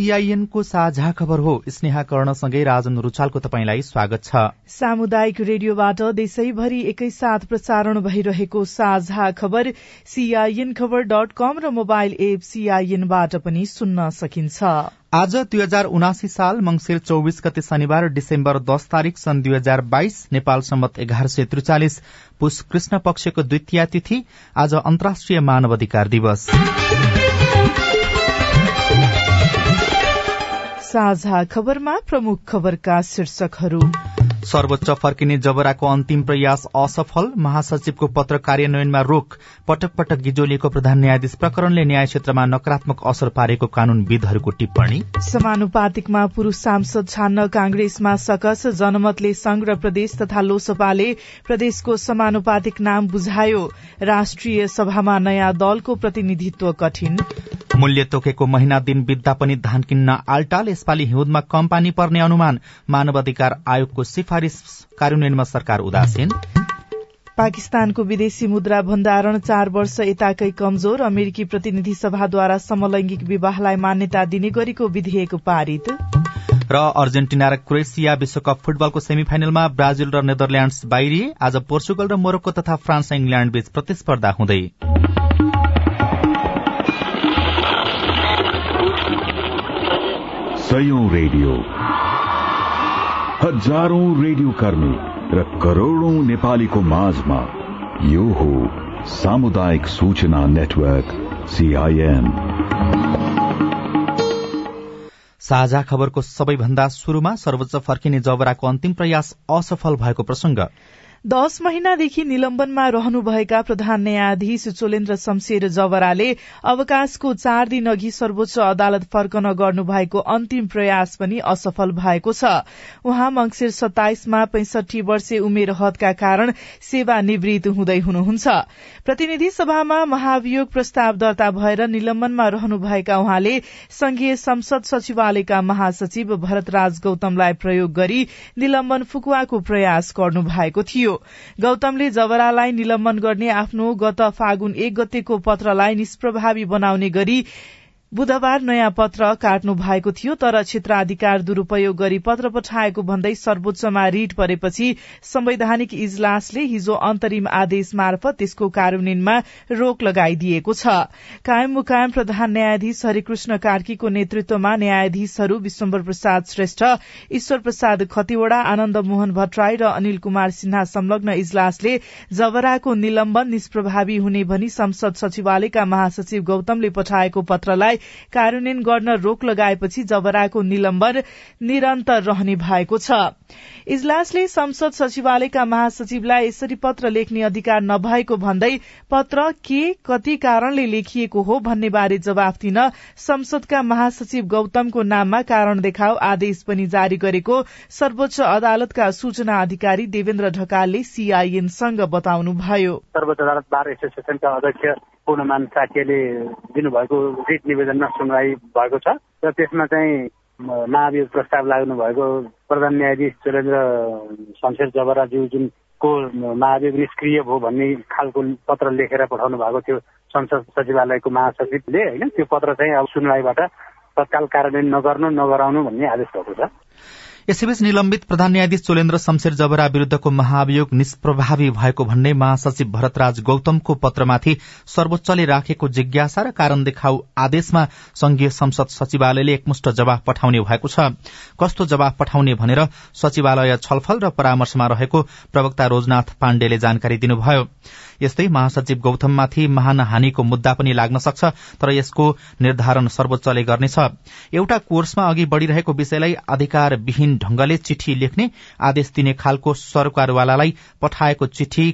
सीआईएनको साझा खबर हो। स्नेहा कर्णसँगै राजन रुचालको तपाईँलाई स्वागत छ। सामुदायिक रेडियोबाट देशैभरि एकैसाथ प्रसारण भइरहेको साझा खबर सीआईएन खबर डट कम र मोबाइल एप सीआईएनबाट पनि सुन्न सकिन्छ। आज दुई हजार उनासी साल मंगिर चौविस गते शनिबार डिसेम्बर दश तारीक सन् दुई हजार बाइस नेपाल सम्मत एघार सय त्रिचालिस पुष कृष्ण पक्षको द्वितीय तिथि आज अन्तर्राष्ट्रिय मानव अधिकार दिवस। साझा खबरमा प्रमुख खबरका शीर्षकहरू। सर्वोच्च फर्किने जबराको अन्तिम प्रयास असफल महासचिवको पत्र कार्यान्वयनमा रोक पटक पटक गिजोलिएको प्रधान न्यायाधीश प्रकरणले न्याय क्षेत्रमा नकारात्मक असर पारेको कानूनविदहरूको टिप्पणी। समानुपातिकमा पुरूष सांसद छान्न कांग्रेसमा सकस जनमतले संघ र प्रदेश तथा लोसपाले प्रदेशको समानुपातिक नाम बुझायो। राष्ट्रिय सभामा नयाँ दलको प्रतिनिधित्व कठिन। मूल्य तोकेको महिना दिन बित्दा पनि धान किन्न आलटाल यसपालि हिउँदमा कम पानी पर्ने अनुमान मानव अधिकार आयोगको सिफारिश कार्यान्वयनमा सरकार उदासीन। पाकिस्तानको विदेशी मुद्रा भण्डारण चार वर्ष यताकै कमजोर अमेरिकी प्रतिनिधि सभाद्वारा समलैंगिक विवाहलाई मान्यता दिने गरेको विधेयक पारित। र अर्जेन्टिना र क्रोएसिया विश्वकप फुटबलको सेमी फाइनलमा ब्राजिल र नेदरल्याण्ड्स बाहिरिए आज पोर्चुगल र मोरक्को तथा फ्रान्स इंग्ल्याण्ड बीच प्रतिस्पर्धा हुँदै। सयौं रेडियो। हजारौं रेडियो कर्मी र करोड़ौं नेपालीको माझमा यो हो सामुदायिक सूचना नेटवर्क सीआईएन साझा खबरको सबैभन्दा शुरूमा सर्वोच्च फर्किने जबराको अन्तिम प्रयास असफल भएको प्रसंग दश महिनादेखि निलम्बनमा रहनुभएका प्रधान न्यायाधीश चोलेन्द्र शमशेर जवराले अवकाशको चार दिन अघि सर्वोच्च अदालत फर्कन गर्नुभएको अन्तिम प्रयास पनि असफल भएको छ। उहाँ मंगिर सत्ताइसमा पैंसठी वर्षे उमेर हदका कारण सेवानिवृत्त हुँदै हुनुहुन्छ। प्रतिनिधि सभामा महाभियोग प्रस्ताव दर्ता भएर निलम्बनमा रहनुभएका उहाँले संघीय संसद सचिवालयका महासचिव भरतराज गौतमलाई प्रयोग गरी निलम्बन फुकुवाको प्रयास गर्नु भएको थियो। गौतमले जवरालाई निलम्बन गर्ने आफ्नो गत फागुन एक गतेको पत्रलाई निष्प्रभावी बनाउने गरी बुधबार नयाँ पत्र काट्नु भएको थियो तर क्षेत्राधिकार दुरूपयोग गरी पत्र पठाएको भन्दै सर्वोच्चमा रिट परेपछि संवैधानिक इजलासले हिजो अन्तरिम आदेश मार्फत त्यसको कार्यान्वयनमा रोक लगाइदिएको छ। कायम मुकायम प्रधान न्यायाधीश हरिकृष्ण कार्कीको नेतृत्वमा न्यायाधीशहरू विश्वम्बर प्रसाद श्रेष्ठ ईश्वर प्रसाद खतिवड़ा आनन्द मोहन भट्टराई र अनिल कुमार सिन्हा संलग्न इजलासले जबराको निलम्बन निष्प्रभावी हुने भनी संसद सचिवालयका महासचिव गौतमले पठाएको पत्रलाई कार्यान्वयन गर्न रोक लगाएपछि जबराको निलम्बन निरन्तर रहने भएको छ। इजलासले संसद सचिवालयका महासचिवलाई यसरी पत्र लेख्ने अधिकार नभएको भन्दै पत्र के कति कारणले लेखिएको हो भन्ने बारे जवाफ दिन संसदका महासचिव गौतमको नाममा कारण देखाउ आदेश पनि जारी गरेको सर्वोच्च अदालतका सूचना अधिकारी देवेन्द्र ढकालले सीआईएनसँग बताउनुभयो। सर्वोच्च अदालत बार एसोसिएसनका अध्यक्ष पूर्णमान साक्यले दिनुभएको रिट निवेदनमा सुनवाई भएको छ र त्यसमा चाहिँ महाभियोग प्रस्ताव लाग्नु भएको प्रधान न्यायाधीश चुरेन्द्र शमशेर जबराज्यू जुन को महाभियोग निष्क्रिय भयो भन्ने खालको पत्र लेखेर पठाउनु भएको थियो संसद सचिवालयको महासचिवले होइन? त्यो पत्र चाहिँ अब सुनवाईबाट तत्काल कार्यान्वयन नगर्नु नगराउनु भन्ने आदेश भएको छ। यसैबीच निलम्बित प्रधान न्यायाधीश चोलेन्द्र शमशेर जबरा विरूद्धको महाभियोग निष्प्रभावी भएको भन्ने महासचिव भरतराज गौतमको पत्रमाथि सर्वोच्चले राखेको जिज्ञासा र कारण देखाउ आदेशमा संघीय संसद सचिवालयले एकमुष्ट जवाफ पठाउने भएको छ। कस्तो जवाफ पठाउने भनेर सचिवालय छलफल र परामर्शमा रहेको प्रवक्ता रोजनाथ पाण्डेले जानकारी दिनुभयो। यस्तै महासचिव गौतममाथि महानहानीको मुद्दा पनि लाग्न सक्छ तर यसको निर्धारण सर्वोच्चले गर्नेछ। एउटा कोर्समा अघि बढ़िरहेको विषयलाई अधिकारविहीन ढंगले चिठी लेख्ने आदेश दिने खालको सरकारवालालाई पठाएको चिठी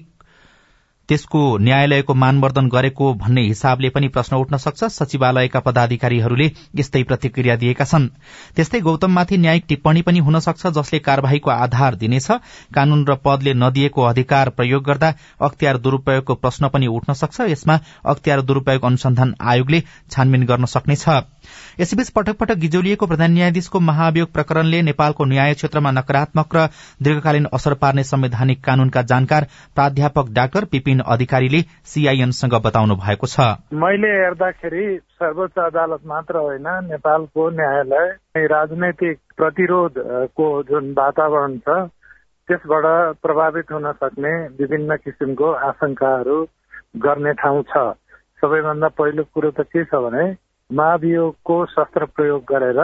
त्यसको न्यायालयको मानवर्धन गरेको भन्ने हिसाबले पनि प्रश्न उठ्न सक्छ। सचिवालयका पदाधिकारीहरूले यस्तै प्रतिक्रिया दिएका छन्। त्यस्तै गौतममाथि न्यायिक टिप्पणी पनि हुन सक्छ जसले कार्यवाहीको आधार दिनेछ। कानून र पदले नदिएको अधिकार प्रयोग गर्दा अख्तियार दुरूपयोगको प्रश्न पनि उठ्न सक्छ। यसमा अख्तियार दुरूपयोग अनुसन्धान आयोगले छानबिन गर्न सक्नेछ। यसैबीच पटक पटक गिजोलिएको प्रधान न्यायाधीशको महाभियोग प्रकरणले नेपालको न्याय क्षेत्रमा नकारात्मक र दीर्घकालीन असर पार्ने संवैधानिक कानूनका जानकार प्राध्यापक डाक्टर पिपिन अधिकारीले सीआईएनसँग बताउनु भएको छ। मैले हेर्दाखेरि सर्वोच्च अदालत मात्र होइन नेपालको न्यायालय राजनैतिक प्रतिरोधको जुन वातावरण छ त्यसबाट प्रभावित हुन सक्ने विभिन्न किसिमको आशंकाहरू गर्ने ठाउँ छ। सबैभन्दा पहिलो कुरो त के छ भने महाभियोगको शस्त्र प्रयोग गरेर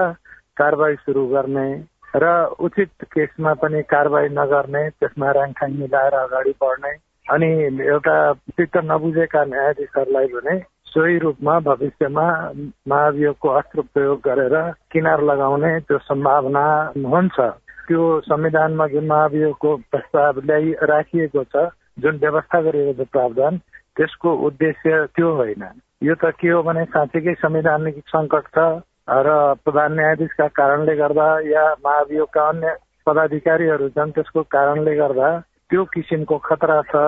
कारवाही सुरु गर्ने र उचित केसमा पनि कारवाही नगर्ने त्यसमा ऱ्याङखाङ मिलाएर अगाडि बढ्ने अनि एउटा चित्त नबुझेका न्यायाधीशहरूलाई भने सोही रूपमा भविष्यमा महाभियोगको अस्त्र प्रयोग गरेर किनार लगाउने त्यो सम्भावना हुन्छ। त्यो संविधानमा जुन महाभियोगको प्रस्ताव ल्याइ राखिएको छ जुन व्यवस्था गरिएको छ प्रावधान त्यसको उद्देश्य त्यो होइन। यो त के हो भने साँच्चीकै संवैधानिक सङ्कट छ र प्रधान न्यायाधीशका कारणले गर्दा या महाभियोगका अन्य पदाधिकारीहरू छन् त्यसको कारणले गर्दा त्यो किसिमको खतरा छ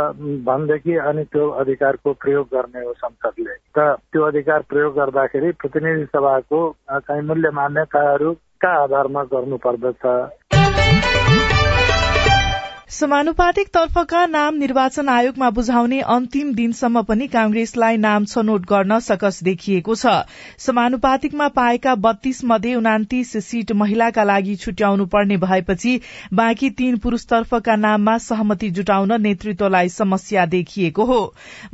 भनेदेखि अनि त्यो अधिकारको प्रयोग गर्ने हो संसदले। र त्यो अधिकार प्रयोग गर्दाखेरि प्रतिनिधि सभाको चाहिँ मूल्य मान्यताहरूका आधारमा गर्नु पर्दछ समानुपातिक तर्फका नाम निर्वाचन आयोगमा बुझाउने अन्तिम दिनसम्म पनि कांग्रेसलाई नाम छनौट गर्न सकस देखिएको छ। समानुपातिकमा पाएका बत्तीस मध्ये उनातिस सीट महिलाका लागि छुट्याउनु पर्ने भएपछि बाँकी तीन पुरूषतर्फका नाममा सहमति जुटाउन नेतृत्वलाई समस्या देखिएको हो।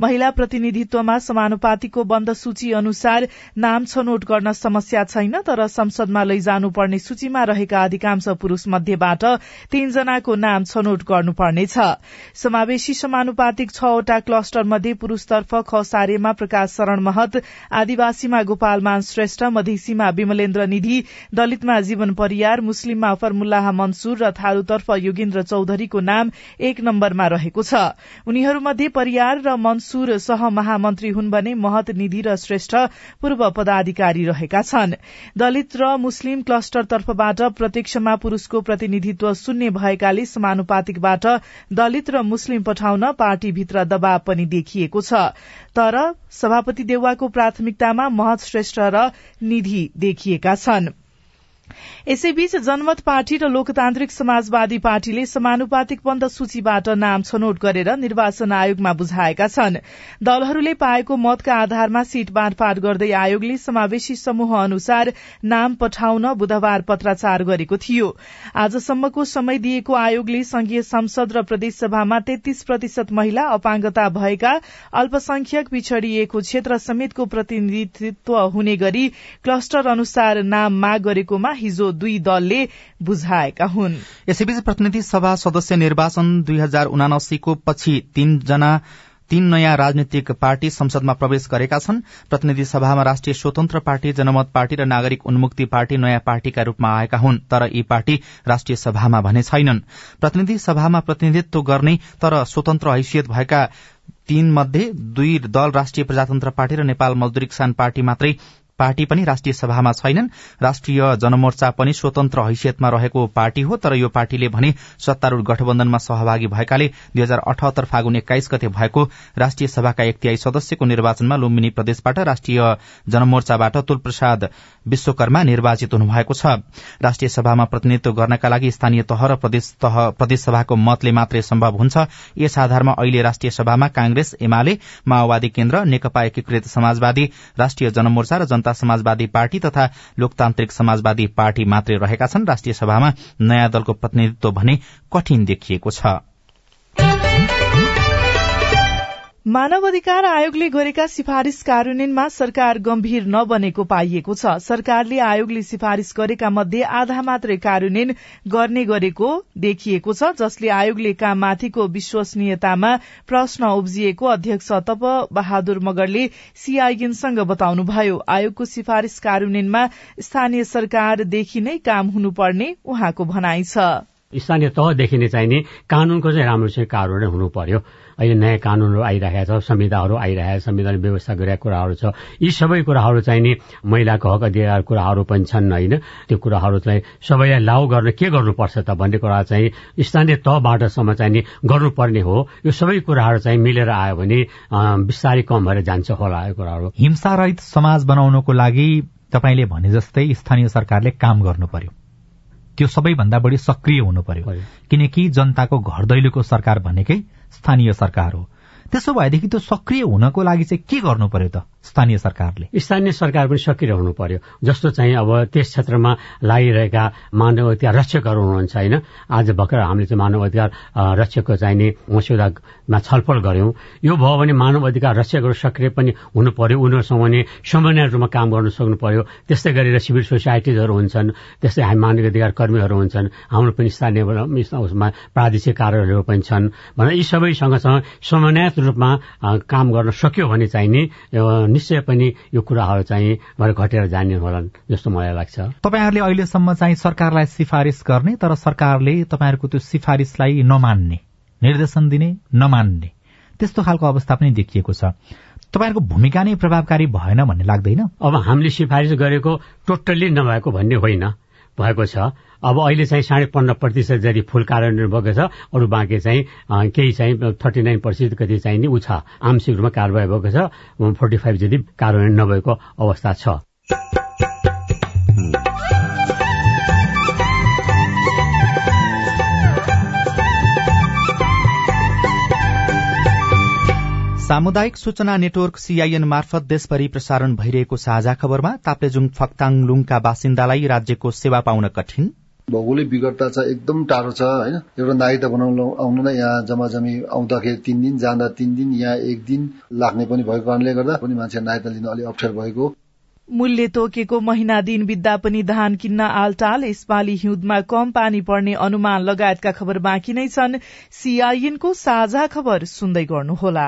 महिला प्रतिनिधित्वमा समानुपातिकको बन्द सूची अनुसार नाम छनौट गर्न समस्या छैन तर संसदमा लैजानुपर्ने सूचीमा रहेका अधिकांश पुरूष मध्येबाट तीनजनाको नाम छनौट गर्नुपर्नेछ। समावेशी समानुपातिक छवटा क्लस्टर मध्ये पुरूषतर्फ खसारेमा प्रकाश शरण महत आदिवासीमा गोपालमान श्रेष्ठ मधेसीमा विमलेन्द्र निधि दलितमा जीवन परियार मुस्लिममा फर्मुल्लाह मन्सूर र थारूतर्फ योगेन्द्र चौधरीको नाम एक नम्बरमा रहेको छ। उनीहरूमध्ये परियार र मन्सूर सह महामन्त्री हुन् भने महत निधि र श्रेष्ठ पूर्व पदाधिकारी रहेका छन्। दलित र मुस्लिम क्लस्टर तर्फबाट प्रत्यक्षमा पुरूषको प्रतिनिधित्व शून्य भएकाले समानुपातिकबाट दलित र मुस्लिम पठाउन पार्टीभित्र दबाव पनि देखिएको छ। तर सभापति देउवाको प्राथमिकतामा महत श्रेष्ठ र निधि देखिएका छनृ। यसैबीच जनमत पार्टी र लोकतान्त्रिक समाजवादी पार्टीले समानुपातिक बन्द सूचीबाट नाम छनौट गरेर निर्वाचन आयोगमा बुझाएका छन्। दलहरूले पाएको मतका आधारमा सीट बाँडफाँड गर्दै आयोगले समावेशी समूह अनुसार नाम पठाउन बुधबार पत्राचार गरेको थियो। आजसम्मको समय दिएको आयोगले संघीय संसद र प्रदेशसभामा तेत्तीस प्रतिशत महिला अपाङ्गता भएका अल्पसंख्यक पिछड़िएको क्षेत्र समेतको प्रतिनिधित्व हुने गरी क्लस्टर अनुसार नाम माग गरेकोमा हिजो दुई दलले बुझाएका हुन्। यसैबीच प्रतिनिधि सभा सदस्य निर्वाचन दुई हजार उनासीको पछि तीनजना तीन नयाँ राजनीतिक पार्टी संसदमा प्रवेश गरेका छन्। प्रतिनिधि सभामा राष्ट्रिय स्वतन्त्र पार्टी जनमत पार्टी र नागरिक उन्मुक्ति पार्टी नयाँ पार्टीका रूपमा आएका हुन् तर यी पार्टी राष्ट्रिय सभामा भने छैनन्। प्रतिनिधि सभामा प्रतिनिधित्व गर्ने तर स्वतन्त्र हैसियत भएका तीन मध्ये दुई दल राष्ट्रिय प्रजातन्त्र पार्टी र नेपाल मजदुरी किसान पार्टी मात्रै पार्टी पनि राष्ट्रिय सभामा छैनन्। राष्ट्रिय जनमोर्चा पनि स्वतन्त्र हैसियतमा रहेको पार्टी हो तर यो पार्टीले भने सत्तारूढ़ गठबन्धनमा सहभागी भएकाले दुई हजार अठहत्तर फागुन एक्काइस गते भएको राष्ट्रिय सभाका एक तिहाई सदस्यको निर्वाचनमा लुम्बिनी प्रदेशबाट राष्ट्रिय जनमोर्चाबाट तुलप्रसाद विश्वकर्मा निर्वाचित हुनुभएको छ। राष्ट्रिय सभामा प्रतिनिधित्व गर्नका लागि स्थानीय तह र प्रदेश सभाको मतले मात्रै सम्भव हुन्छ। यस आधारमा अहिले राष्ट्रिय सभामा कांग्रेस एमाले माओवादी केन्द्र नेकपा एकीकृत समाजवादी राष्ट्रिय जनमोर्चा र जनता समाजवादी पार्टी तथा लोकतान्त्रिक समाजवादी पार्टी मात्रै रहेका छन्। राष्ट्रिय सभामा नयाँ दलको प्रतिनिधित्व भने कठिन देखिएको छ। मानव अधिकार आयोगले गरेका सिफारिश कार्यान्वयनमा सरकार गम्भीर नबनेको पाइएको छ। सरकारले आयोगले सिफारिश गरेका मध्ये आधा मात्रै कार्यान्वयन गर्ने गरेको देखिएको छ जसले आयोगले काममाथिको विश्वसनीयतामा प्रश्न उब्जिएको अध्यक्ष तप बहादुर मगरले सीआईएनसँग बताउनुभयो। आयोगको सिफारिश कार्यान्वयनमा स्थानीय सरकारदेखि नै काम हुनुपर्ने उहाँको भनाइ छ। स्थानीय तहदेखि नै चाहिने कानूनको चाहिँ राम्रोसँग कार्यान्वयन हुनु पर्यो। अहिले नयाँ कानूनहरू आइरहेको छ संविधाहरू आइरहेको छ संविधान व्यवस्था गरिरहेको कुराहरू छ। यी सबै कुराहरू चाहिँ नि महिलाको हक अधिकार कुराहरू पनि छन् होइन। त्यो कुराहरू चाहिँ सबैलाई लागू गर्न के गर्नुपर्छ त भन्ने कुरा चाहिँ स्थानीय तहबाटसम्म चाहिँ नि गर्नुपर्ने हो। यो सबै कुराहरू चाहिँ मिलेर आयो भने बिस्तारै कम भएर जान्छ होला यो कुराहरू। हिंसा रहित समाज बनाउनको लागि तपाईँले भने जस्तै स्थानीय सरकारले काम गर्नु पर्यो। त्यो सबैभन्दा बढी सक्रिय हुनु पर्यो। किनकि जनताको घर दैलोको सरकार भनेकै स्थानीय सरकार हो। त्यसो भएदेखि त्यो सक्रिय हुनको लागि चाहिँ के गर्नु पर्यो त? स्थानीय सरकारले। स्थानीय सरकार पनि सक्रिय हुनु पर्यो। जस्तो चाहिँ अब त्यस क्षेत्रमा लागिरहेका मानव अधिकार रक्षकहरू हुनुहुन्छ होइन। आज भर्खर हामीले चाहिँ मानव अधिकार रक्षकको चाहिने मस्यौदामा छलफल गर्यौं यो भयो भने मानव अधिकार रक्षकहरू सक्रिय पनि हुनु पर्यो। उनीहरूसँग भने समन्वय रूपमा काम गर्न सक्नु पर्यो। त्यस्तै गरेर सिभिल सोसाइटिजहरू हुन्छन्। त्यस्तै हामी मानव अधिकार कर्मीहरू हुन्छन्। हाम्रो पनि स्थानीय उसमा प्रादेशिक कार्यालयहरू पनि छन्। भनेर यी सबैसँग समन्वय रूपमा काम गर्न सक्यो भने चाहिँ नि निश्चय पनि यो कुराहरू चाहिँ घटेर जाने होलान् जस्तो मलाई लाग्छ। तपाईँहरूले अहिलेसम्म चाहिँ सरकारलाई सिफारिस गर्ने तर सरकारले तपाईँहरूको त्यो सिफारिसलाई नमान्ने निर्देशन दिने नमान्ने त्यस्तो खालको अवस्था पनि देखिएको छ। तपाईँहरूको भूमिका नै प्रभावकारी भएन भन्ने लाग्दैन? अब हामीले सिफारिस गरेको टोटल्ली नभएको भन्ने होइन। भएको छ। अब अहिले चाहिँ साढे पन्ध्र प्रतिशत जति फुल कार्यान्वयन भएको छ अरू बाँकी चाहिँ केही चाहिँ थर्टी नाइन प्रतिशत कति चाहिँ नि ऊ छ। आंशिक रूपमा कारवाही भएको छ। फोर्टी फाइभ जति कार्यान्वयन नभएको अवस्था छ। सामुदायिक सूचना नेटवर्क सीआईएन मार्फत देशभरि प्रसारण भइरहेको साझा खबरमा ताप्लेजुङ फक्ताङ बासिन्दालाई राज्यको सेवा पाउन कठिन। भौगोलिक विगतता चाहिँ एकदम टाढो छ होइन? एउटा नागरिकता बनाउनु आउनु नै यहाँ जम्मा जमी आउँदाखेरि तिन दिन जाँदा तिन दिन यहाँ एक दिन लाग्ने पनि भएको कारणले गर्दा पनि मान्छे नागरिकता लिन अलिक अप्ठ्यारो भएको। मूल्य तोकेको महिना दिन बित्दा पनि धान किन्न आलटाल यसपालि हिउँदमा कम पानी पर्ने अनुमान लगायतका खबर बाँकी नै छन्। सीआईएनको साझा खबर सुन्दै गर्नुहोला।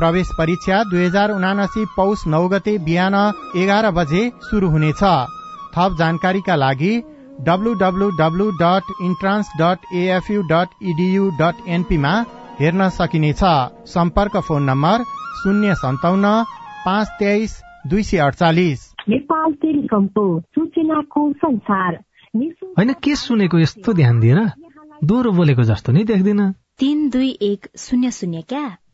प्रवेश परीक्षा दुई हजार उनासी पौष नौ गते बिहान एघार बजे शुरू हुनेछ। थप जानकारीका लागि W W W dot entrance dot AFU dot EDU dot एनपीमा हेर्न सकिनेछ। सम्पर्क फोन नम्बर शून्य सन्ताउन्न पाँच तेइस दुई सय अडचालिस। नेपाल टेलिकमको सूचनाको संसार। होइन के सुनेको यस्तो ध्यान दिएर दोहोरो बोलेको जस्तो नै देख्दिन। तिन दुई एक शून्य शून्य क्या?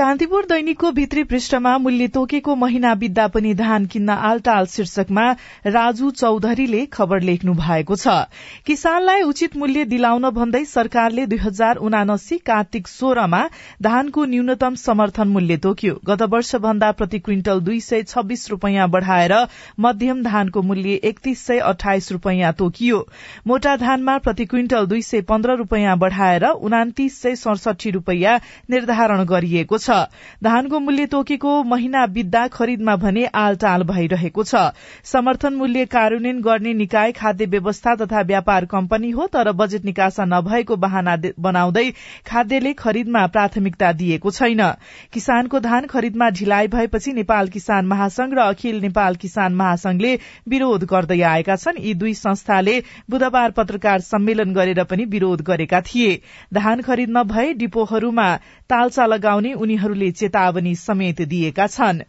कान्तिपुर दैनिकको भित्री पृष्ठमा मूल्य तोकेको महिना बित्दा पनि धान किन्न आलटाल शीर्षकमा राजु चौधरीले खबर लेख्नु भएको छ। किसानलाई उचित मूल्य दिलाउन भन्दै सरकारले दुई हजार उनासी कार्तिक सोह्रमा धानको न्यूनतम समर्थन मूल्य तोक्यो। गत वर्ष भन्दा प्रति क्विन्टल दुई सय छब्बीस रूपियाँ बढ़ाएर मध्यम धानको मूल्य एकतीस सय अठाइस रूपियाँ तोकियो। मोटा धानमा प्रति क्विन्टल दुई सय पन्ध्र रूपियाँ बढ़ाएर उनातिस सय सडसठी रूपियाँ निर्धारण गरिएको छ। धानको मूल्य तोकेको महिना बित्दा खरिदमा भने आलटाल भइरहेको छ। समर्थन मूल्य कार्यान्वयन गर्ने निकाय खाद्य व्यवस्था तथा व्यापार कम्पनी हो तर बजेट निकासा नभएको बहाना बनाउँदै खाद्यले खरिदमा प्राथमिकता दिएको छैन। किसानको धान खरिदमा ढिलाइ भएपछि नेपाल किसान महासंघ र अखिल नेपाल किसान महासंघले विरोध गर्दै आएका छन्। यी दुई संस्थाले बुधबार पत्रकार सम्मेलन गरेर पनि विरोध गरेका थिए। धान खरिद नभए डिपोहरूमा तालचा लगाउने उनीहरूले चेतावनी समेत दिएका छन्।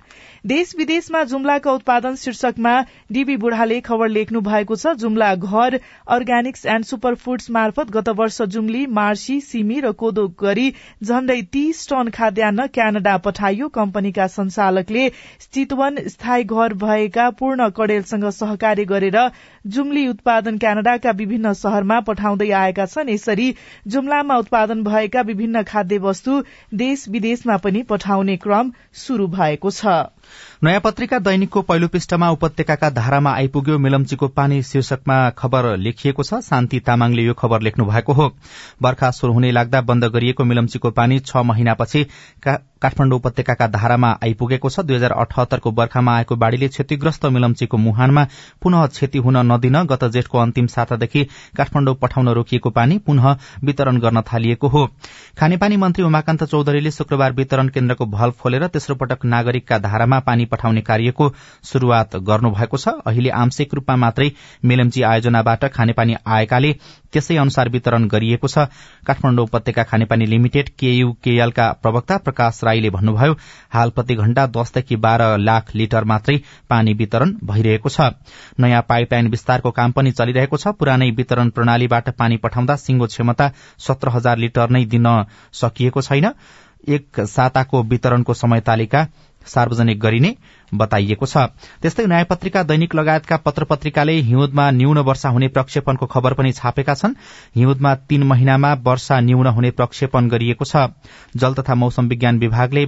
देश विदेशमा जुम्लाका उत्पादन शीर्षकमा डीबी बुढाले खबर लेख्नु भएको छ जुम्ला घर अर्ग्यानिक्स एण्ड सुपर फूड्स मार्फत गत वर्ष जुम्ली मार्सी सिमी र कोदो गरी झण्डै तीस टन खाद्यान्न क्यानाडा पठाइयो। कम्पनीका संचालकले चितवन स्थायी घर भएका पूर्ण कडेलसँग सहकार्य गरेर जुम्ली उत्पादन क्यानाडाका विभिन्न शहरमा पठाउँदै आएका छन्। यसरी जुम्लामा उत्पादन भएका विभिन्न खाद्य वस्तु देश विदेशमा पनि पठाउने क्रम शुरू भएको छ। नयाँ पत्रिका दैनिकको पहिलो पृष्ठमा उपत्यकाका धारामा आइपुग्यो मिलम्चीको पानी शीर्षकमा खबर लेखिएको छ। शान्ति तामाङले यो खबर लेख्नु भएको हो। बर्खा शुरू हुने लाग्दा बन्द गरिएको मिलम्चीको पानी छ महिनापछि काठमाण्डु उपत्यकाका धारामा आइपुगेको छ। दुई हजार अठहत्तरको बर्खामा आएको बाढ़ीले क्षतिग्रस्त मिलम्चीको मुहानमा पुनः क्षति हुन नदिन गत जेठको अन्तिम सातादेखि काठमाण्डु पठाउन रोकिएको पानी पुनः वितरण गर्न थालिएको हो। खानेपानी मन्त्री उमाकान्त चौधरीले शुक्रबार वितरण केन्द्रको भल खोलेर तेस्रो पटक नागरिकका धारामा पानी पठाउने कार्यको शुरूआत गर्नुभएको छ। अहिले आंशिक रूपमा मात्रै मेलम्ची आयोजनाबाट खानेपानी आएकाले त्यसै अनुसार वितरण गरिएको छ। काठमाण्डु उपत्यका खानेपानी लिमिटेड केयूकेएलका प्रवक्ता प्रकाश राईले भन्नुभयो हाल प्रति घण्टा दसदेखि बाह्र लाख लिटर मात्रै पानी वितरण भइरहेको छ। नयाँ पाइपलाइन विस्तारको काम पनि चलिरहेको छ। पुरानै वितरण प्रणालीबाट पानी पठाउँदा सिंगो क्षमता सत्र हजार लिटर नै दिन सकिएको छैन। एक साताको वितरणको समय तालिका सार्वजनिक गरिने बताइएको छ। त्यस्तै नयाँ पत्रिका दैनिक लगायतका पत्र पत्रिकाले हिउँदमा न्यून वर्षा हुने प्रक्षेपणको खबर पनि छापेका छन्। हिउँदमा तीन महिनामा वर्षा न्यून हुने प्रक्षेपण गरिएको छ। जल तथा मौसम विज्ञान विभागले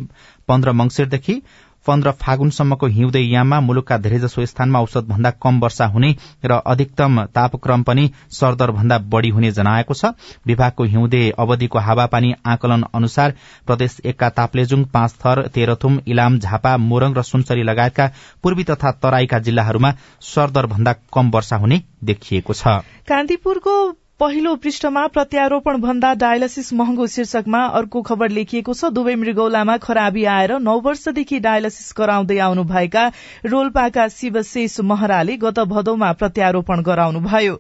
पन्ध्र मंगिरदेखि पन्ध्र फागुनसम्मको हिउँदे याममा मुलुकका धेरैजसो स्थानमा औसत भन्दा कम वर्षा हुने र अधिकतम तापक्रम पनि सरदर भन्दा बढ़ी हुने जनाएको छ। विभागको हिउँदे अवधिको हावापानी आकलन अनुसार प्रदेश एकका ताप्लेजुङ पाँच थर तेह्रथुम इलाम झापा मोरङ र सुनसरी लगायतका पूर्वी तथा तराईका जिल्लाहरूमा सरदर भन्दा कम वर्षा हुने देखिएको छ। कान्तिपुरको पहिलो पृष्ठमा प्रत्यारोपण भन्दा डायलासिस महँगो शीर्षकमा अर्को खबर लेखिएको छ। दुवै मृगौलामा खराबी आएर नौ वर्षदेखि डायलासिस गराउँदै आउनुभएका रोल्पाका शिवशेष महराले गत भदौमा प्रत्यारोपण गराउनुभयो।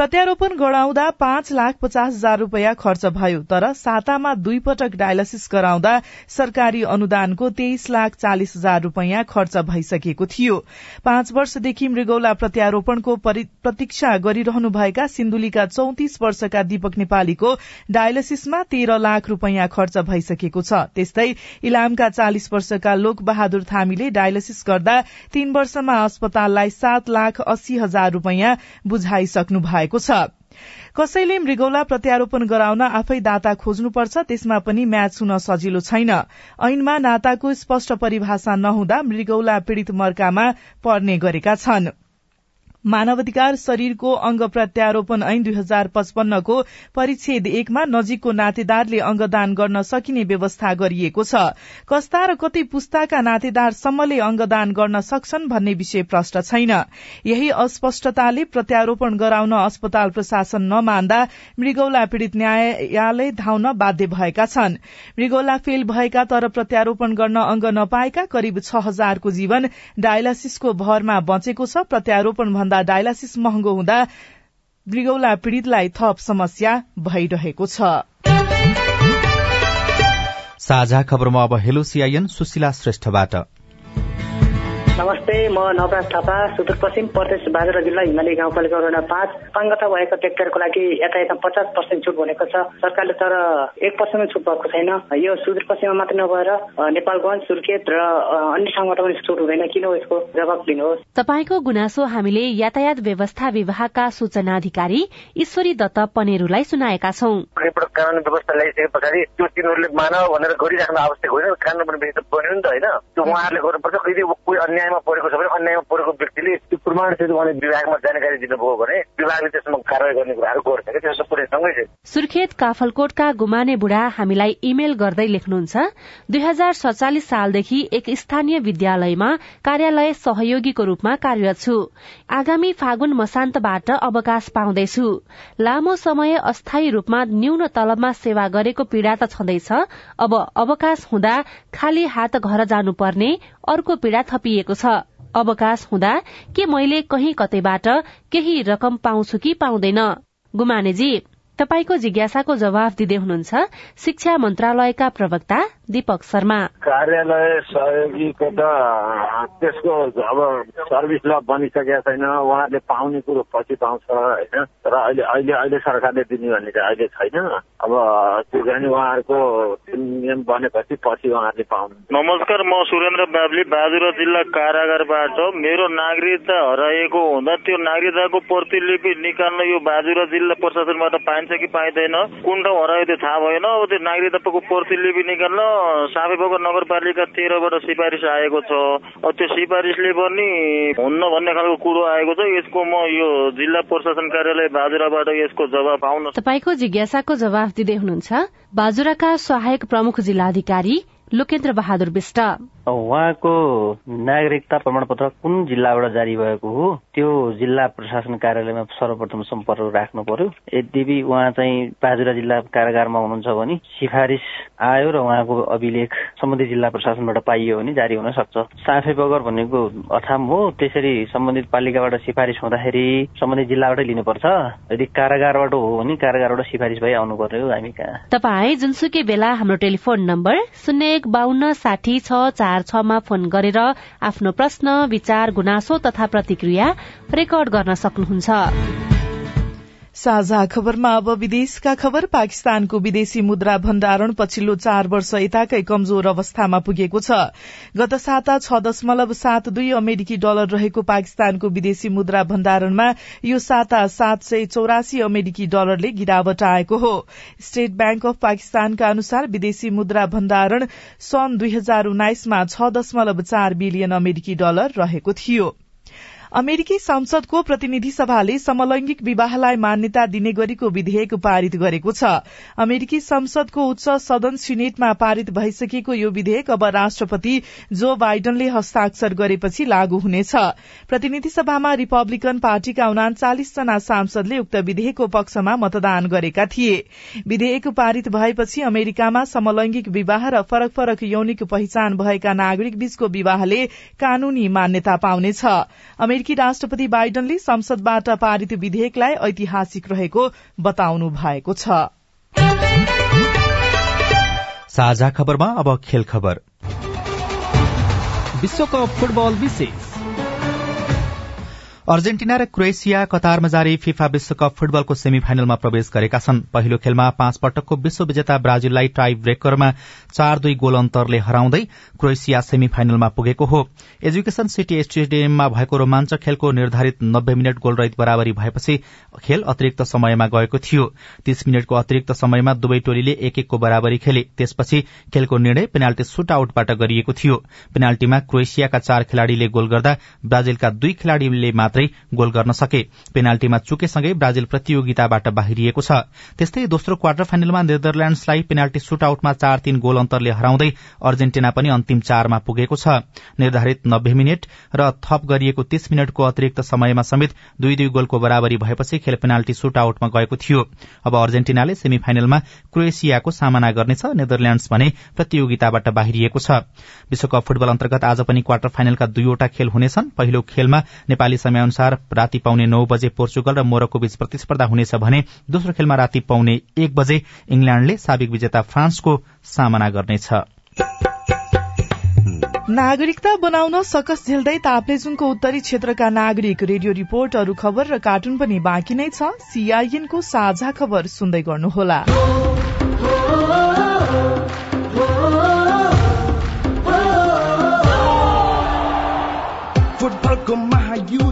प्रत्यारोपण गराउँदा पाँच लाख पचास हजार रूपियाँ खर्च भयो तर सातामा दुई पटक डायलासिस गराउँदा सरकारी अनुदानको तेइस लाख चालिस हजार रूपियाँ खर्च भइसकेको थियो। पाँच वर्षदेखि मृगौला प्रत्यारोपणको प्रतीक्षा गरिरहनुभएका सिन्धुलीका चौतिस वर्षका दीपक नेपालीको डायलासिसमा तेह्र लाख रूपियाँ खर्च भइसकेको छ। त्यस्तै इलामका चालिस वर्षका लोक बहादुर थामीले डायलासिस गर्दा तीन वर्षमा अस्पताललाई सात लाख अस्सी हजार रूपियाँ बुझाइसक्नु भएको छ। कसैले मृगौला प्रत्यारोपण गराउन आफै दाता खोज्नुपर्छ त्यसमा पनि म्याच हुन सजिलो छैन। ऐनमा नाताको स्पष्ट परिभाषा नहुँदा मृगौला पीड़ित मर्कामा पर्ने गरेका छनृ। मानवाधिकार शरीरको अंग प्रत्यारोपण ऐन दुई हजार पचपन्नको परिच्छेद एकमा नजिकको नातेदारले अंगदान गर्न सकिने व्यवस्था गरिएको छ। कस्ता र कति पुस्ताका नातेदारसम्मले अंगदान गर्न सक्छन् भन्ने विषय प्रष्ट छैन। यही अस्पष्टताले प्रत्यारोपण गराउन अस्पताल प्रशासन नमान्दा मृगौला पीड़ित न्यायालय धाउन बाध्य भएका छन्। मृगौला फेल भएका तर प्रत्यारोपण गर्न अंग नपाएका करिब छ हजारको जीवन डायलासिसको भरमा बचेको छ। प्रत्यारोपण भन्दा डायलासिस महँगो हुँदा मृगौला पीड़ितलाई थप समस्या भइरहेको छ। साझा खबरमा अब हेलो सीआईएन सुशीला श्रेष्ठबाट। नमस्ते म नवराज थापा सुदूरपश्चिम प्रदेश बाजुरा जिल्ला हिमाली गाउँपालिका वडा पाँच। पाङ्गता भएको ट्र्याक्टरको लागि यातायातमा पचास पर्सेन्ट छुट भनेको छ। सरकारले तर एक पर्सेन्ट छुट भएको छैन। यो सुदूरपश्चिममा मात्र नभएर नेपालगंज सुर्खेत र अन्य ठाउँबाट पनि छुट हुँदैन। किन यसको जवाब दिनुहोस्? तपाईँको गुनासो हामीले यातायात व्यवस्था विभागका सूचना अधिकारी ईश्वरी दत्त पनेरूलाई सुनाएका छौं। कानून व्यवस्था ल्याइसके पछाडि त्यो तिनीहरूले मानव भनेर गरिराख्नु आवश्यक होइन। कानून पनि बन्यो नि त होइन? त्यो उहाँहरूले गर्नुपर्छ। कोही अन्याय अन्यायमा परेको छ भने अन्यायमा परेको व्यक्तिले त्यो प्रमाणसहित उहाँले विभागमा जानकारी दिनुभयो भने विभागले त्यसमा कारवाही गर्ने कुराहरू गर्छ कि त्यसो पुरै सँगै छ सुर्खेत काफलकोटका गुमाने बुढा हामीलाई इमेल गर्दै लेख्नुहुन्छ दुई हजार सत्तालिस सालदेखि एक स्थानीय विद्यालयमा कार्यालय सहयोगीको रूपमा कार्यरत छु। आगामी फागुन मसान्तबाट अवकाश पाउँदैछु। लामो समय अस्थायी रूपमा न्यून तलबमा सेवा गरेको पीड़ा त छँदैछ अब अवकाश हुँदा खाली हात घर जानुपर्ने अर्को पीड़ा थपिएको छ। अवकाश हुँदा के मैले कहीँ कतैबाट केही रकम पाउँछु कि पाउँदैन? गुमानेजी तपाईँको जिज्ञासाको जवाफ दिँदै हुनुहुन्छ शिक्षा मन्त्रालयका प्रवक्ता दीपक शर्मा। कार्यालय सहयोगीको त त्यसको अब सर्भिस ल बनिसकेका छैन उहाँले पाउने कुरो पछि पाउँछ होइन? तर अहिले अहिले अहिले सरकारले दिने भन्ने चाहिँ अहिले छैन। अब त्यो चाहिँ उहाँहरूको नियम बनेपछि पछि उहाँहरूले पाउनु। नमस्कार म सुरेन्द्र बाबली बाजुरा जिल्ला कारागारबाट। मेरो नागरिकता हराएको हुँदा त्यो नागरिकताको प्रतिलिपि निकाल्न यो बाजुरा जिल्ला प्रशासनबाट पाइन्छ। कि पाइँदैन। कुन ठाउँ हरायो त्यो थाहा भएन। अब त्यो नागरिकताको प्रतिलिपि निकाल्न साफेबगर नगरपालिका तेह्रबाट सिफारिस आएको छ। अब त्यो सिफारिसले पनि हुन्न भन्ने खालको कुरो आएको छ। यसको म यो जिल्ला प्रशासन कार्यालय बाजुराबाट यसको जवाब पाउन तपाईँको जिज्ञासाको जवाफ दिँदै हुनुहुन्छ। बाजुराका सहायक प्रमुख जिल्लाधिकारी लोकेन्द्र बहादुर विष्ट। उहाँको नागरिकता प्रमाणपत्र कुन जिल्लाबाट जारी भएको हो त्यो जिल्ला प्रशासन कार्यालयमा सर्वप्रथम सम्पर्क राख्नु पर्यो। यद्यपि उहाँ चाहिँ बाजुरा जिल्ला कारागारमा हुनुहुन्छ भने सिफारिस आयो र उहाँको अभिलेख सम्बन्धित जिल्ला प्रशासनबाट पाइयो भने जारी हुन सक्छ। साफे बगर भनेको अछाम हो। त्यसरी सम्बन्धित पालिकाबाट सिफारिस हुँदाखेरि सम्बन्धित जिल्लाबाटै लिनुपर्छ। यदि कारागारबाट हो भने कारागारबाट सिफारिस भई आउनु पर्यो। हामी कहाँ? तपाईँ जुनसुकै बेला हाम्रो टेलिफोन नम्बर शून्य एक बान्न साठी छ चार छमा फोन गरेर आफ्नो प्रश्न विचार गुनासो तथा प्रतिक्रिया रेकर्ड गर्न सक्नुहुन्छ। साझा खबरमा अब विदेशका खबर। पाकिस्तानको विदेशी मुद्रा भण्डारण पछिल्लो चार वर्ष यताकै कमजोर अवस्थामा पुगेको छ। गत साता छ दशमलव सात दुई अमेरिकी डलर रहेको पाकिस्तानको विदेशी मुद्रा भण्डारणमा यो साता सात सय चौरासी अमेरिकी डलरले गिरावट आएको हो। स्टेट ब्याङ्क अफ पाकिस्तानका अनुसार विदेशी मुद्रा भण्डारण सन् दुई हजार उन्नाइसमा छ दशमलव चार बिलियन अमेरिकी डलर रहेको थियो। अमेरिकी संसदको प्रतिनिधि सभाले समलैंगिक विवाहलाई मान्यता दिने गरीको विधेयक पारित गरेको छ। अमेरिकी संसदको उच्च सदन सिनेटमा पारित भइसकेको यो विधेयक अब राष्ट्रपति जो बाइडनले हस्ताक्षर गरेपछि लागू हुनेछ। प्रतिनिधि सभामा रिपब्लिकन पार्टीका उनाचालिस जना सांसदले उक्त विधेयकको पक्षमा मतदान गरेका थिए। विधेयक पारित भएपछि अमेरिकामा समलैंगिक विवाह र फरक फरक यौनिक पहिचान भएका नागरिक बीचको विवाहले कानूनी मान्यता पाउनेछ। अमेरिकी राष्ट्रपति बाइडनले संसदबाट पारित विधेयकलाई ऐतिहासिक रहेको बताउनु भएको छ। साझा खबरमा अब खेल खबर। विश्वकप फुटबल विशेष। अर्जेन्टिना र क्रोएसिया कतारमा जारी फिफा विश्वकप फुटबलको सेमी फाइनलमा प्रवेश गरेका छन्। पहिलो खेलमा पाँच पटकको विश्व विजेता ब्राजिललाई टाई ब्रेकरमा चार दुई गोल अन्तरले हराउँदै क्रोएसिया सेमी फाइनलमा पुगेको हो। एजुकेशन सिटी स्टेडियममा भएको रोमाञ्चक खेलको निर्धारित नब्बे मिनट गोलरहित बराबरी भएपछि खेल अतिरिक्त समयमा गएको थियो। तीस मिनटको अतिरिक्त समयमा दुवै टोलीले एक एकको बराबरी खेले। त्यसपछि खेलको निर्णय पेनाल्टी सुट आउटबाट गरिएको थियो। पेनाल्टीमा क्रोएसियाका चार खेलाड़ीले गोल गर्दा ब्राजिलका दुई खेलाड़ीले मात्रै मात्रै गोल गर्न सके। पेनाल्टीमा चुकेसँगै ब्राजिल प्रतियोगिताबाट बाहिरिएको छ। त्यस्तै दोस्रो क्वार्टर फाइनलमा नेदरल्याण्डसलाई पेनाल्टी सुट आउटमा चार तीन गोल अन्तरले हराउँदै अर्जेन्टिना पनि अन्तिम चारमा पुगेको छ। निर्धारित नब्बे मिनट र थप गरिएको तीस मिनटको अतिरिक्त समयमा समेत दुई दुई गोलको बराबरी भएपछि खेल पेनाल्टी सुट आउटमा गएको थियो। अब अर्जेन्टिनाले सेमी फाइनलमा क्रोएसियाको सामना गर्नेछ। नेदरल्याण्ड्स भने प्रतियोगिताबाट बाहिरिएको छ। विश्वकप फुटबल अन्तर्गत आज पनि क्वार्टर फाइनलका दुईवटा खेल हुनेछन्। पहिलो खेलमा नेपाली समय अनुसार राति पाउने नौ बजे पोर्चुगल र मोरक्को बीच प्रतिस्पर्धा हुनेछ भने दोस्रो खेलमा राति पाउने एक बजे इंग्ल्याण्डले साबिक विजेता फ्रान्सको सामना गर्नेछ। नागरिकता बनाउन सकस झेल्दै ताप्लेजुङको उत्तरी क्षेत्रका नागरिक रेडियो रिपोर्ट अरू खबर र कार्टुन पनि बाँकी नै छ। सीआईएनको साझा खबर सुन्दै गर्नुहोला।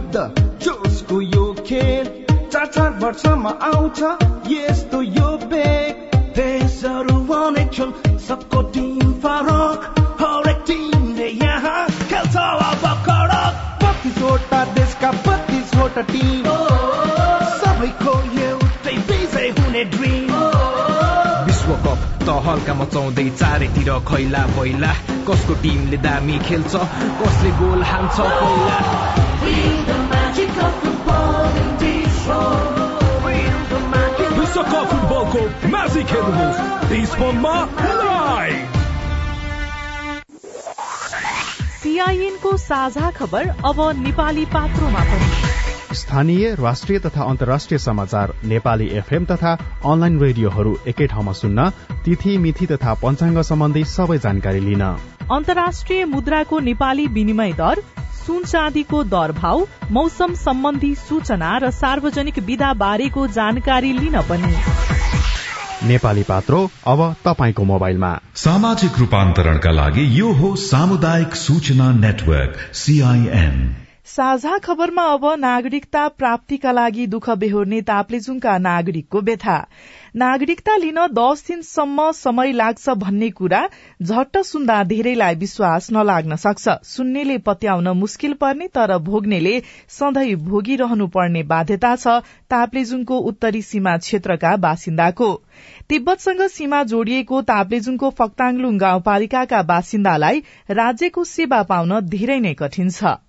महायुद्ध जोसको यो खेल चार चार वर्षमा आउँछ यस्तो यो बेग। देशहरू अनेक छन् सबको टिम फरक हरेक टिमले यहाँ खेल्छ अब कडक। बत्तिसवटा देशका बत्तिसवटा टिम। सबैको एउटै विजय हुने ड्रिम। विश्वकप त हल्का मचाउँदै चारैतिर खैला पहिला कसको टिमले दामी खेल्छ कसले गोल हान्छ पहिला विश्वकप फुटबलको म्याजिक हेर्नुहोस् साझा खबर अब नेपाली पात्रोमा पनि। स्थानीय राष्ट्रिय तथा अन्तर्राष्ट्रिय समाचार नेपाली एफएम तथा अनलाइन रेडियोहरू एकै ठाउँमा सुन्न तिथि मिथि तथा पञ्चाङ्ग सम्बन्धी सबै जानकारी लिन। अन्तर्राष्ट्रिय मुद्राको नेपाली विनिमय दर सुन चाँदीको दर भाव मौसम सम्बन्धी सूचना र सार्वजनिक विधा बारेको जानकारी लिन पनि। नेपाली पात्रो अब तपाईँको मोबाइलमा। सामाजिक रूपान्तरणका लागि यो हो सामुदायिक सूचना नेटवर्क सीआईएन साझा खबरमा अब नागरिकता प्राप्तिका लागि दुःख बेहोर्ने ताप्लेजुङका नागरिकको व्यथा। नागरिकता लिन दस दिनसम्म समय लाग्छ भन्ने कुरा झट्ट सुन्दा धेरैलाई विश्वास नलाग्न सक्छ। सुन्नेले पत्याउन मुस्किल पर्ने तर भोग्नेले सधैँ भोगिरहनु पर्ने बाध्यता छ ताप्लेजुङको उत्तरी सीमा क्षेत्रका बासिन्दाको। तिब्बतसँग सीमा जोडिएको ताप्लेजुङको फक्ताङलुङ गाउँपालिकाका बासिन्दालाई राज्यको सेवा पाउन धेरै नै कठिन छ।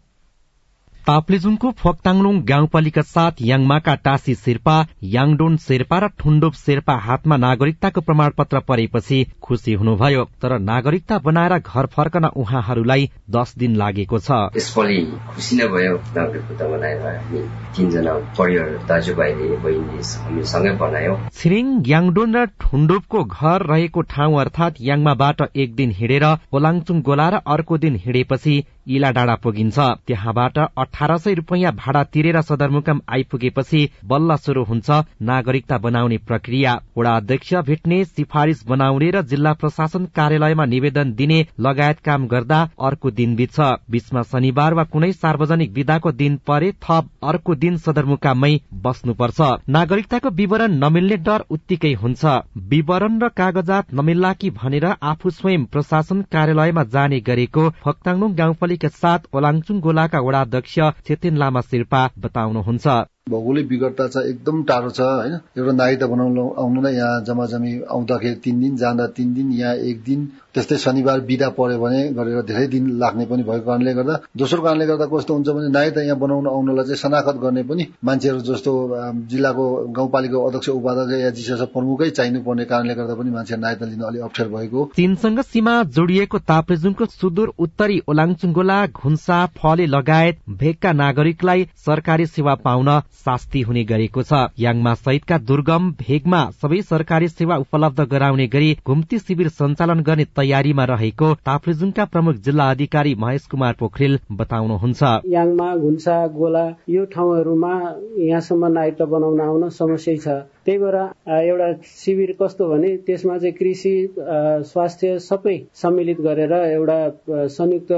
ताप्लेजुङको फोक्ताङलुङ गाउँपालिका साथ याङमाका टासी शेर्पा याङडोन शेर्पा र ठुण्डोप शेर्पा हातमा नागरिकताको प्रमाणपत्र परेपछि खुशी हुनुभयो। तर नागरिकता बनाएर घर फर्कन उहाँहरूलाई दस दिन लागेको छ। यसपालि खुसी नै भयो। नागरिकता बनाएर हामी तिनजना परिवार दाजुभाइले बहिनी हामी सँगै बनायो। छिरिङ याङडोन र ठुण्डोपको घर रहेको ठाउँ अर्थात याङमाबाट एक दिन हिँडेर ओलाङचुङ गोला र अर्को दिन हिँडेपछि इला डाँडा पुगिन्छ। त्यहाँबाट अठार सय रुपियाँ भाडा तिरेर सदरमुकाम आइपुगेपछि बल्ल शुरू हुन्छ नागरिकता बनाउने प्रक्रिया। वडा अध्यक्ष भेट्ने सिफारिश बनाउने र जिल्ला प्रशासन कार्यालयमा निवेदन दिने लगायत काम गर्दा अर्को दिन बित्छ। बीचमा शनिबार वा कुनै सार्वजनिक विधाको दिन परे थप अर्को दिन सदरमुकाममै बस्नुपर्छ। नागरिकताको विवरण नमिल्ने डर उत्तिकै हुन्छ। विवरण र कागजात नमिल्ला कि भनेर आफू स्वयं प्रशासन कार्यालयमा जाने गरेको फक्ताङलुङ गाउँपालिका साथ ओलाङचुङ गोलाका वडा अध्यक्ष चेतेन लामा शेर्पा बताउनुहुन्छ। भौगोलिक विगतता चाहिँ एकदम टाढो छ होइन? एउटा नागरिकता बनाउनु आउनुलाई यहाँ जम्मा जमी आउँदाखेरि तिन दिन जाँदा तिन दिन यहाँ एक दिन त्यस्तै शनिबार बिदा पर्यो भने गरेर धेरै दिन लाग्ने पनि भएको कारणले गर्दा दोस्रो कारणले गर्दा कस्तो हुन्छ भने नागरिकता यहाँ बनाउन आउनलाई चाहिँ शनाखत गर्ने पनि मान्छेहरू जस्तो जिल्लाको गाउँपालिका अध्यक्ष उपाध्यक्ष या जिसिएस प्रमुखै चाहिनु पर्ने कारणले गर्दा पनि मान्छे नागरिकता लिन अलिक अप्ठ्यारो भएको। चीनसँग सीमा जोडिएको ताप्लेजुङको सुदूर उत्तरी ओलाङचुङ्गोला घुन्सा फले लगायत भेगका नागरिकलाई सरकारी सेवा पाउन शास्ति हुने गरेको छ। याङमा सहितका दुर्गम भेगमा सबै सरकारी सेवा उपलब्ध गराउने गरी घुम्ती शिविर सञ्चालन गर्ने तयारीमा रहेको ताप्लेजुङका प्रमुख जिल्ला अधिकारी महेश कुमार पोखरेल बताउनुहुन्छ। याङमा घुन्सा गोला यो ठाउँहरूमा यहाँसम्म नाइट बनाउन आउन समस्या छ। त्यही भएर एउटा शिविर कस्तो भने त्यसमा चाहिँ कृषि स्वास्थ्य सबै सम्मिलित गरेर एउटा संयुक्त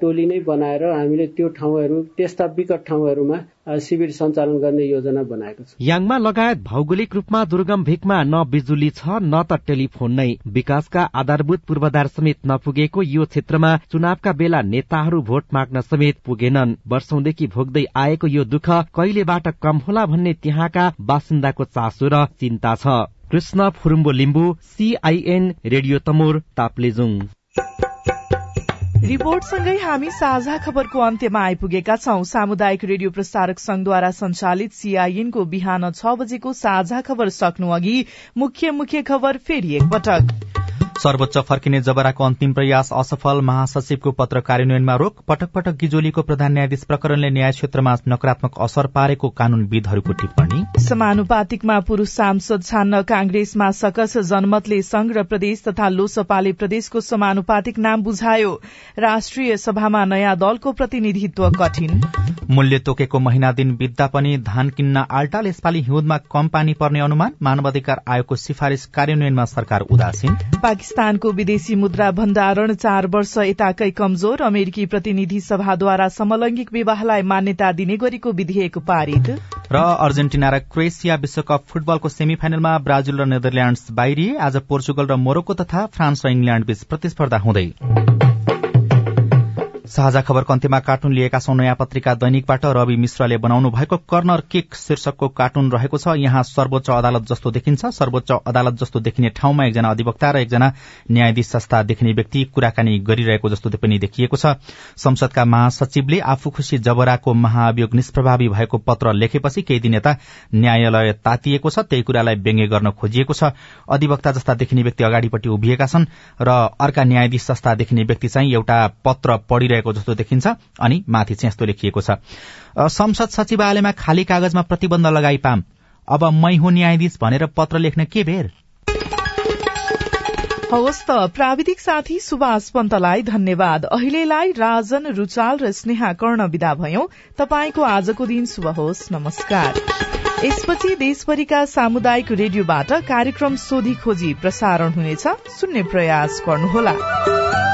टोली नै बनाएर हामीले त्यो ठाउँहरू त्यस्ता विकट ठाउँहरूमा शिविर सञ्चालन गर्ने योजना बनाएको छ। याङमा लगायत भौगोलिक रूपमा दुर्गम भिकमा न बिजुली छ न त टेलिफोन नै। विकासका आधारभूत पूर्वाधार समेत नपुगेको यो क्षेत्रमा चुनावका बेला नेताहरू भोट माग्न समेत पुगेनन्। वर्षौंदेखि भोग्दै आएको यो दुःख कहिलेबाट कम होला भन्ने त्यहाँका बासिन्दाको चासो र चिन्ता छ। Krishna Phurumbo Limbu CIN radio Tamor Taplejung. रिपोर्टसँगै हामी साझा खबरको अन्त्यमा आइपुगेका छौं। सामुदायिक रेडियो प्रसारक संघद्वारा संचालित सीआईएनको बिहान छ बजेको साझा खबर सक्नु अघि मुख्य मुख्य खबर फेरि एकपटक। सर्वोच्च फर्किने जबराको अन्तिम प्रयास असफल महासचिवको पत्र कार्यान्वयनमा रोक पटक पटक गिजोलीको प्रधान न्यायाधीश प्रकरणले न्याय क्षेत्रमा नकारात्मक असर पारेको कानूनविदहरूको टिप्पणी। समानुपातिकमा पुरूष सांसद छान्न कांग्रेसमा सकस जनमतले संघ र प्रदेश तथा लोसपाले प्रदेशको समानुपातिक नाम बुझायो। राष्ट्रिय सभामा नयाँ दलको प्रतिनिधित्व कठिन। मूल्य तोकेको महिना दिन बित्दा पनि धान किन्न आल्टाल यसपालि हिउँदमा कम पानी पर्ने अनुमान मानवाधिकार आयोगको सिफारिश कार्यान्वयनमा सरकार उदासीन। पाकिस्तानको विदेशी मुद्रा भण्डारण चार वर्ष यताकै कमजोर। अमेरिकी प्रतिनिधि सभाद्वारा समलैंगिक विवाहलाई मान्यता दिने गरेको विधेयक पारित। र अर्जेन्टिना र क्रोएसिया विश्वकप फुटबलको सेमी फाइनलमा ब्राजिल र नेदरल्याण्ड्स बाहिरिए। आज पोर्चुगल र मोरक्को तथा फ्रान्स र इंग्ल्याण्ड बीच प्रतिस्पर्धा हुँदै। साझा खबरको अन्त्यमा कार्टुन लिएका छौं नयाँ पत्रिका दैनिकबाट। रवि मिश्रले बनाउनु भएको कर्नर किक शीर्षकको कार्टुन रहेको छ। यहाँ सर्वोच्च अदालत जस्तो देखिन्छ। सर्वोच्च अदालत जस्तो देखिने ठाउँमा एकजना अधिवक्ता र एकजना न्यायाधीश संस्था देखिने व्यक्ति कुराकानी गरिरहेको जस्तो पनि देखिएको छ। संसदका महासचिवले आफू खुशी जबराको महाअभियोग निष्प्रभावी भएको पत्र लेखेपछि केही दिन यता न्यायालय तातिएको छ। त्यही कुरालाई व्यङ्ग्य गर्न खोजिएको छ। अधिवक्ता जस्ता देखिने व्यक्ति अगाडिपट्टि उभिएका छन् र अर्का न्यायाधीश जस्ता देखिने व्यक्ति चाहिँ एउटा पत्र पढिरहेको भएको जस्तो देखिन्छ अनि माथि चाहिँ यस्तो लेखिएको छ। संसद सचिवालयमा खाली कागजमा प्रतिबन्ध लगाई पाम। अब मै हुँ न्यायाधीश भनेर पत्र लेख्न के बेर? हवस् त प्राविधिक साथी सुभाष पन्तलाई धन्यवाद। अहिलेलाई राजन रुचाल र स्नेहा कर्ण विदा भयौं। तपाईँको आजको दिन शुभ होस्। नमस्कार। यसपछि देशभरिका सामुदायिक रेडियोबाट कार्यक्रम सोधी खोजी प्रसारण हुनेछ। सुन्ने प्रयास गर्नुहोला।